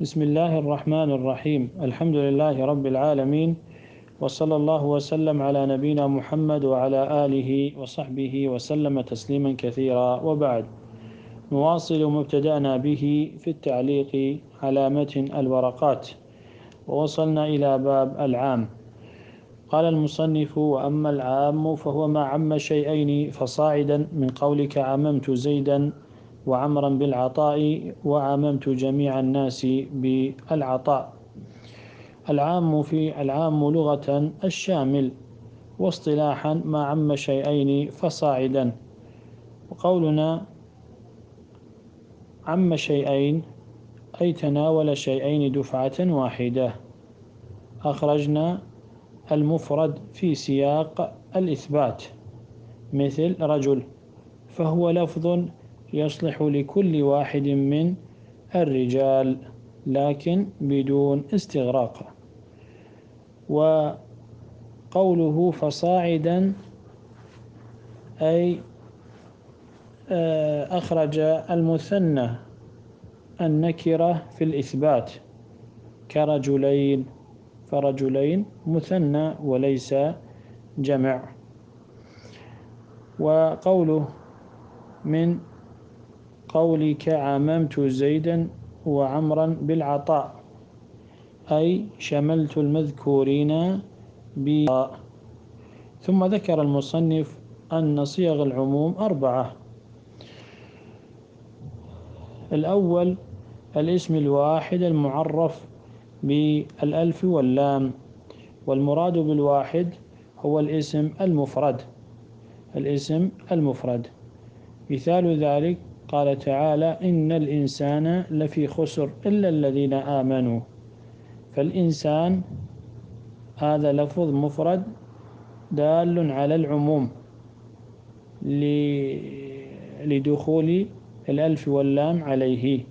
بسم الله الرحمن الرحيم الحمد لله رب العالمين وصلى الله وسلم على نبينا محمد وعلى آله وصحبه وسلم تسليما كثيرا وبعد نواصل مبتدأنا به في التعليق على متن الورقات ووصلنا إلى باب العام قال المصنف وأما العام فهو ما عم شيئين فصاعدا من قولك عممت زيدا وعمرا بالعطاء وعممت جميع الناس بالعطاء. العام في العام لغة الشامل واصطلاحا ما عم شيئين فصاعدا. وقولنا عم شيئين أي تناول شيئين دفعة واحدة. أخرجنا المفرد في سياق الإثبات مثل رجل فهو لفظ يصلح لكل واحد من الرجال لكن بدون استغراق. وقوله فصاعدا أي آه، أخرج المثنى النكرة في الإثبات كرجلين فرجلين مثنى وليس جمع. وقوله من قولك عممت زيدا وعمرا بالعطاء. أي شملت المذكورين بالعطاء ثم ذكر المصنف أن صيغ العموم أربعة. الأول الاسم الواحد المعرف بالألف واللام والمراد بالواحد هو الاسم المفرد. الاسم المفرد. مثال ذلك قال تعالى إن الإنسان لفي خسر إلا الذين آمنوا. فالإنسان هذا لفظ مفرد دال على العموم لدخول الألف واللام عليه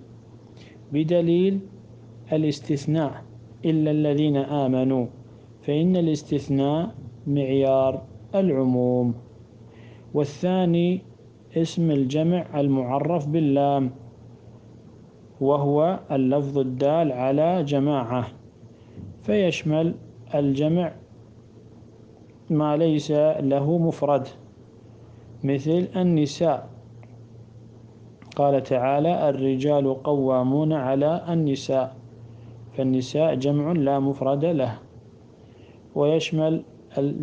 بدليل الاستثناء إلا الذين آمنوا فإن الاستثناء معيار العموم. والثاني اسم الجمع المعرف باللام وهو اللفظ الدال على جماعة. فيشمل الجمع ما ليس له مفرد مثل النساء. قال تعالى الرجال قوامون على النساء فالنساء جمع لا مفرد له. ويشمل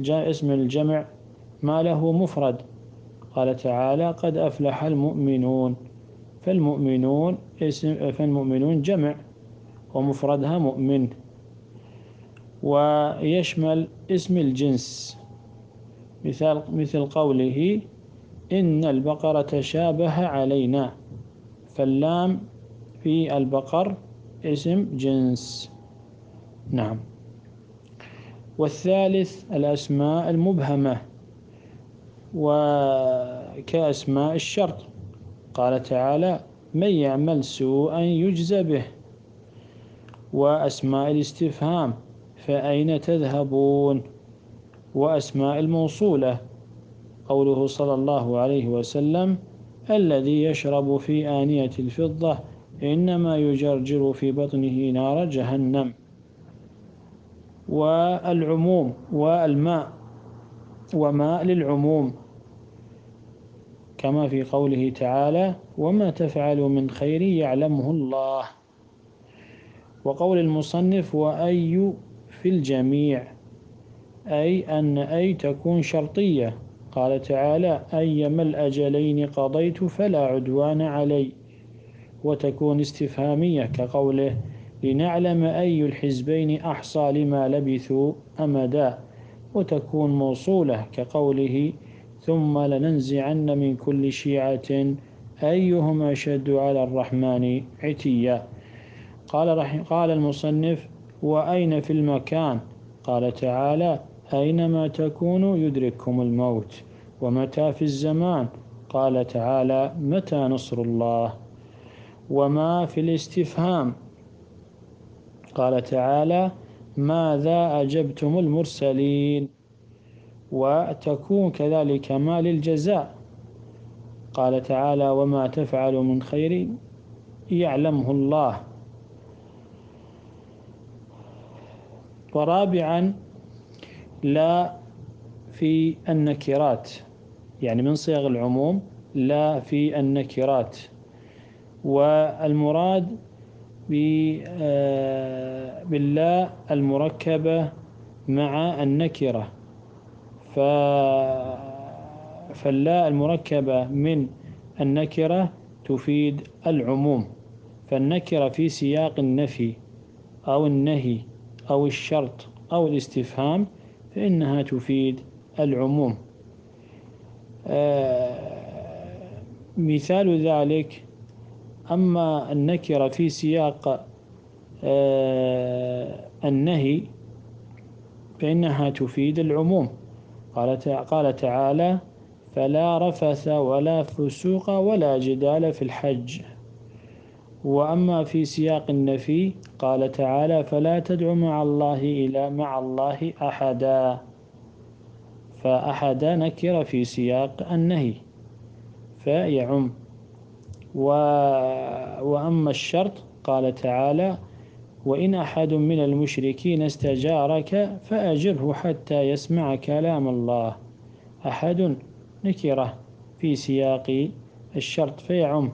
اسم الجمع ما له مفرد قال تعالى قد أفلح المؤمنون فالمؤمنون اسم فالمؤمنون جمع ومفردها مؤمن ويشمل اسم الجنس. مثال مثل قوله إن البقرة تشابه علينا فاللام في البقر اسم جنس. نعم. والثالث الأسماء المبهمة. وكأسماء الشرط. قال تعالى من يعمل سوءا يجزى به. وأسماء الاستفهام فأين تذهبون؟ وأسماء الموصولة قوله صلى الله عليه وسلم الذي يشرب في آنية الفضة إنما يجرجر في بطنه نار جهنم. والعموم والماء وماء للعموم. كما في قوله تعالى وما تفعل من خير يعلمه الله. وقول المصنف وأي في الجميع. أي أن أي تكون شرطية. قال تعالى أيما الأجلين قضيت فلا عدوان علي. وتكون استفهامية كقوله لنعلم أي الحزبين أحصى لما لبثوا أمدا. وتكون موصولة كقوله ثم لننزعن من كل شيعة أيهم أشد على الرحمن عتيا. قال, قال المصنف وأين في المكان؟ قال تعالى أينما تكونوا يدرككم الموت ومتى في الزمان؟ قال تعالى متى نصر الله وما في الاستفهام؟ قال تعالى ماذا أجبتم المرسلين؟ وتكون كذلك ما للجزاء. قال تعالى وما تفعل من خير يعلمه الله. ورابعا لا في النكرات يعني من صيغ العموم لا في النكرات. والمراد باللا المركبة مع النكرة. فاللا المركبة من النكرة تفيد العموم. فالنكرة في سياق النفي أو النهي أو الشرط أو الاستفهام فإنها تفيد العموم. آه، مثال ذلك أما النكرة في سياق آه، النهي فإنها تفيد العموم. قال تعالى فلا رفث ولا فسوق ولا جدال في الحج. وأما في سياق النفي قال تعالى فلا تدع مع الله إلى مع الله أحدا. فأحدا نكر في سياق النهي. فيعم. و... وأما الشرط قال تعالى وإن أحد من المشركين استجارك فأجره حتى يسمع كلام الله. أحد نكرة في سياق الشرط فيعم.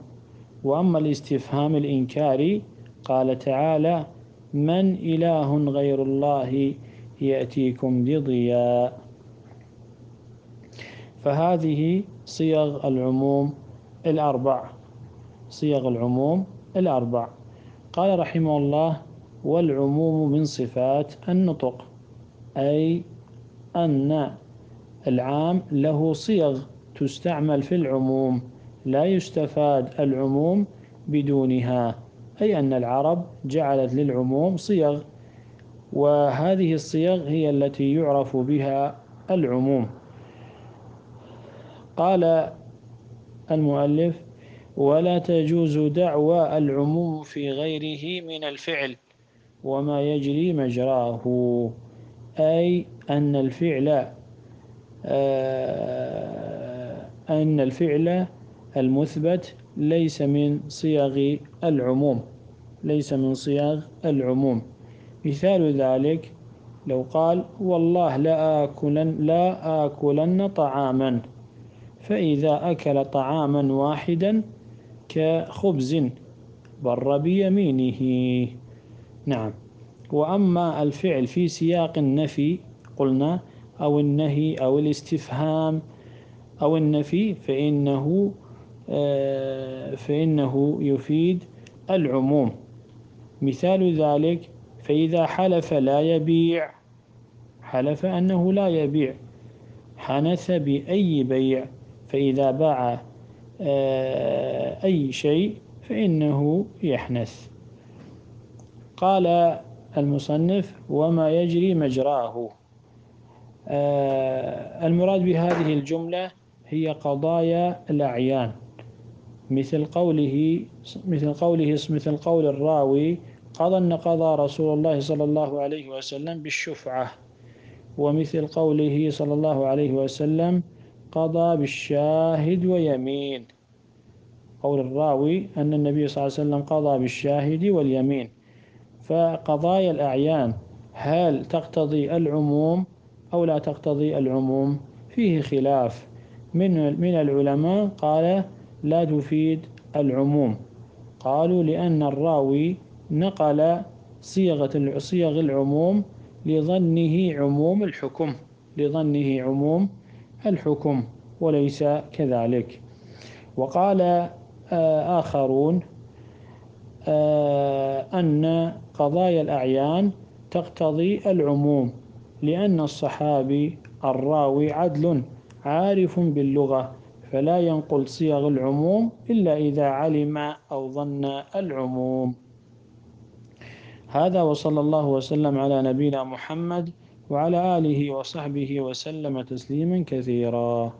وأما الاستفهام الإنكاري قال تعالى من إله غير الله يأتيكم بضياء. فهذه صيغ العموم الأربع. صيغ العموم الأربع. قال رحمه الله والعموم من صفات النطق أي أن العام له صيغ تستعمل في العموم لا يستفاد العموم بدونها أي أن العرب جعلت للعموم صيغ وهذه الصيغ هي التي يعرف بها العموم. قال المؤلف ولا تجوز دعوى العموم في غيره من الفعل وما يجري مجراه. أي أن الفعل آه، أن الفعل المثبت ليس من صيغ العموم ليس من صيغ العموم. مثال ذلك لو قال والله لا آكلن لا آكلن طعاما فإذا أكل طعاما واحدا كخبز بر بيمينه. نعم. وأما الفعل في سياق النفي قلنا أو النهي أو الاستفهام أو النفي فإنه آه، فإنه يفيد العموم. مثال ذلك فإذا حلف لا يبيع حلف أنه لا يبيع. حنث بأي بيع فإذا باع أي شيء فإنه يحنث. قال المصنف وما يجري مجراه. آه، المراد بهذه الجملة هي قضايا الأعيان. مثل قوله مثل قوله مثل قول الراوي قضى أن قضى رسول الله صلى الله عليه وسلم بالشفعة. ومثل قوله صلى الله عليه وسلم قضى بالشاهد ويمين قول الراوي أن النبي صلى الله عليه وسلم قضى بالشاهد واليمين. فقضايا الأعيان هل تقتضي العموم أو لا تقتضي العموم؟ فيه خلاف. من من العلماء قال لا تفيد العموم. قالوا لأن الراوي نقل صيغة صيغ العموم لظنه عموم الحكم لظنه عموم الحكم وليس كذلك. وقال آه، آخرون آه، أن قضايا الأعيان تقتضي العموم لأن الصحابي الراوي عدل عارف باللغة فلا ينقل صيغ العموم إلا إذا علم أو ظن العموم. هذا وصلى الله وسلم على نبينا محمد وعلى آله وصحبه وسلم تسليما كثيرا.